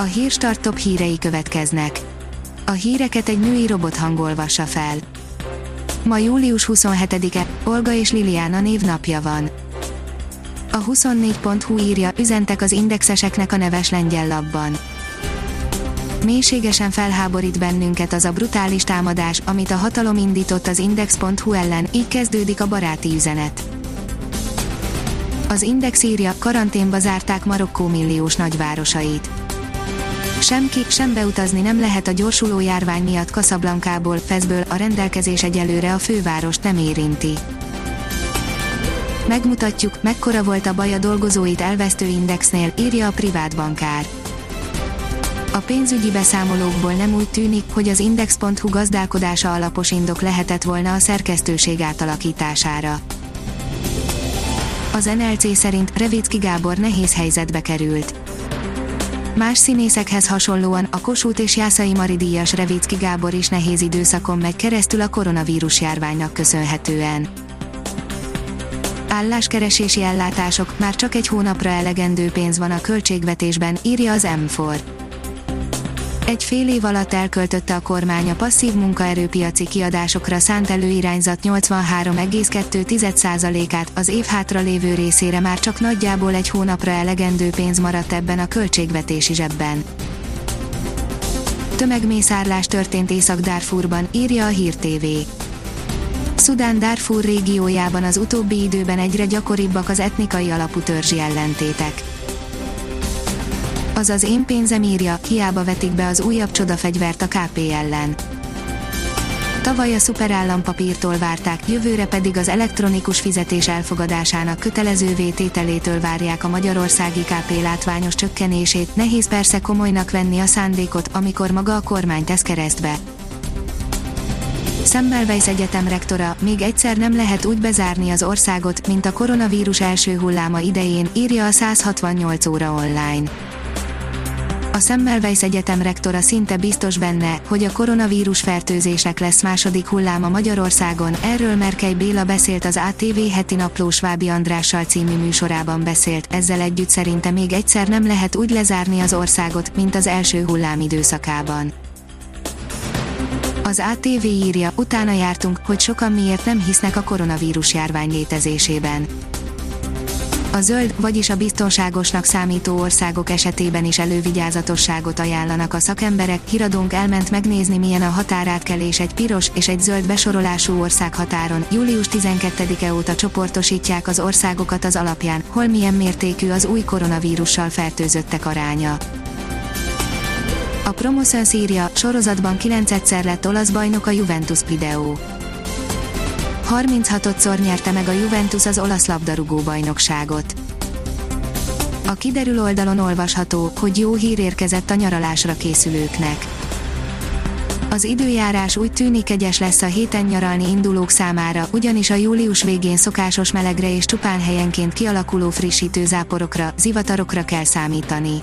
A hírstart top hírei következnek. A híreket egy női robot hangolvassa fel. Ma július 27-e, Olga és Liliana névnapja van. A 24.hu írja, üzentek az indexeseknek a neves lengyel labban. Mélységesen felháborít bennünket az a brutális támadás, amit a hatalom indított az Index.hu ellen, így kezdődik a baráti üzenet. Az Index írja, karanténba zárták Marokkó milliós nagyvárosait. Sem ki, sem beutazni nem lehet a gyorsuló járvány miatt Kaszablankából, Fezből, a rendelkezés egyelőre a fővárost nem érinti. Megmutatjuk, mekkora volt a baj a dolgozóit elvesztő indexnél, írja a privát bankár. A pénzügyi beszámolókból nem úgy tűnik, hogy az Index.hu gazdálkodása alapos indok lehetett volna a szerkesztőség átalakítására. Az NLC szerint Revicki Gábor nehéz helyzetbe került. Más színészekhez hasonlóan a Kossuth és Jászai Mari díjas Revicki Gábor is nehéz időszakon megy keresztül a koronavírus járványnak köszönhetően. Álláskeresési ellátások, már csak egy hónapra elegendő pénz van a költségvetésben, írja az M4. Egy fél év alatt elköltötte a kormány a passzív munkaerőpiaci kiadásokra szánt előirányzat 83,2%-át, az év hátra lévő részére már csak nagyjából egy hónapra elegendő pénz maradt ebben a költségvetési zsebben. Tömegmészárlás történt Észak-Darfurban, írja a Hír TV. Szudán Darfur régiójában az utóbbi időben egyre gyakoribbak az etnikai alapú törzsi ellentétek az az én pénzem írja, hiába vetik be az újabb csodafegyvert a KP ellen. Tavaly a szuperállampapírtól várták, jövőre pedig az elektronikus fizetés elfogadásának kötelező vétételétől várják a magyarországi KP látványos csökkenését, nehéz persze komolynak venni a szándékot, amikor maga a kormány tesz keresztbe. Semmelweis Egyetem rektora, még egyszer nem lehet úgy bezárni az országot, mint a koronavírus első hulláma idején, írja a 168 óra online a Semmelweis Egyetem rektora szinte biztos benne, hogy a koronavírus fertőzések lesz második hulláma Magyarországon, erről Merkely Béla beszélt az ATV heti napló Svábi Andrással című műsorában beszélt, ezzel együtt szerinte még egyszer nem lehet úgy lezárni az országot, mint az első hullám időszakában. Az ATV írja, utána jártunk, hogy sokan miért nem hisznek a koronavírus járvány létezésében a zöld, vagyis a biztonságosnak számító országok esetében is elővigyázatosságot ajánlanak a szakemberek. Híradónk elment megnézni milyen a határátkelés egy piros és egy zöld besorolású ország határon. Július 12-e óta csoportosítják az országokat az alapján, hol milyen mértékű az új koronavírussal fertőzöttek aránya. A Promoszön szírja, sorozatban 9 egyszer lett olasz bajnok a Juventus videó. 36-szor nyerte meg a Juventus az olasz labdarúgó bajnokságot. A kiderül oldalon olvasható, hogy jó hír érkezett a nyaralásra készülőknek. Az időjárás úgy tűnik egyes lesz a héten nyaralni indulók számára, ugyanis a július végén szokásos melegre és csupán helyenként kialakuló frissítő záporokra, zivatarokra kell számítani.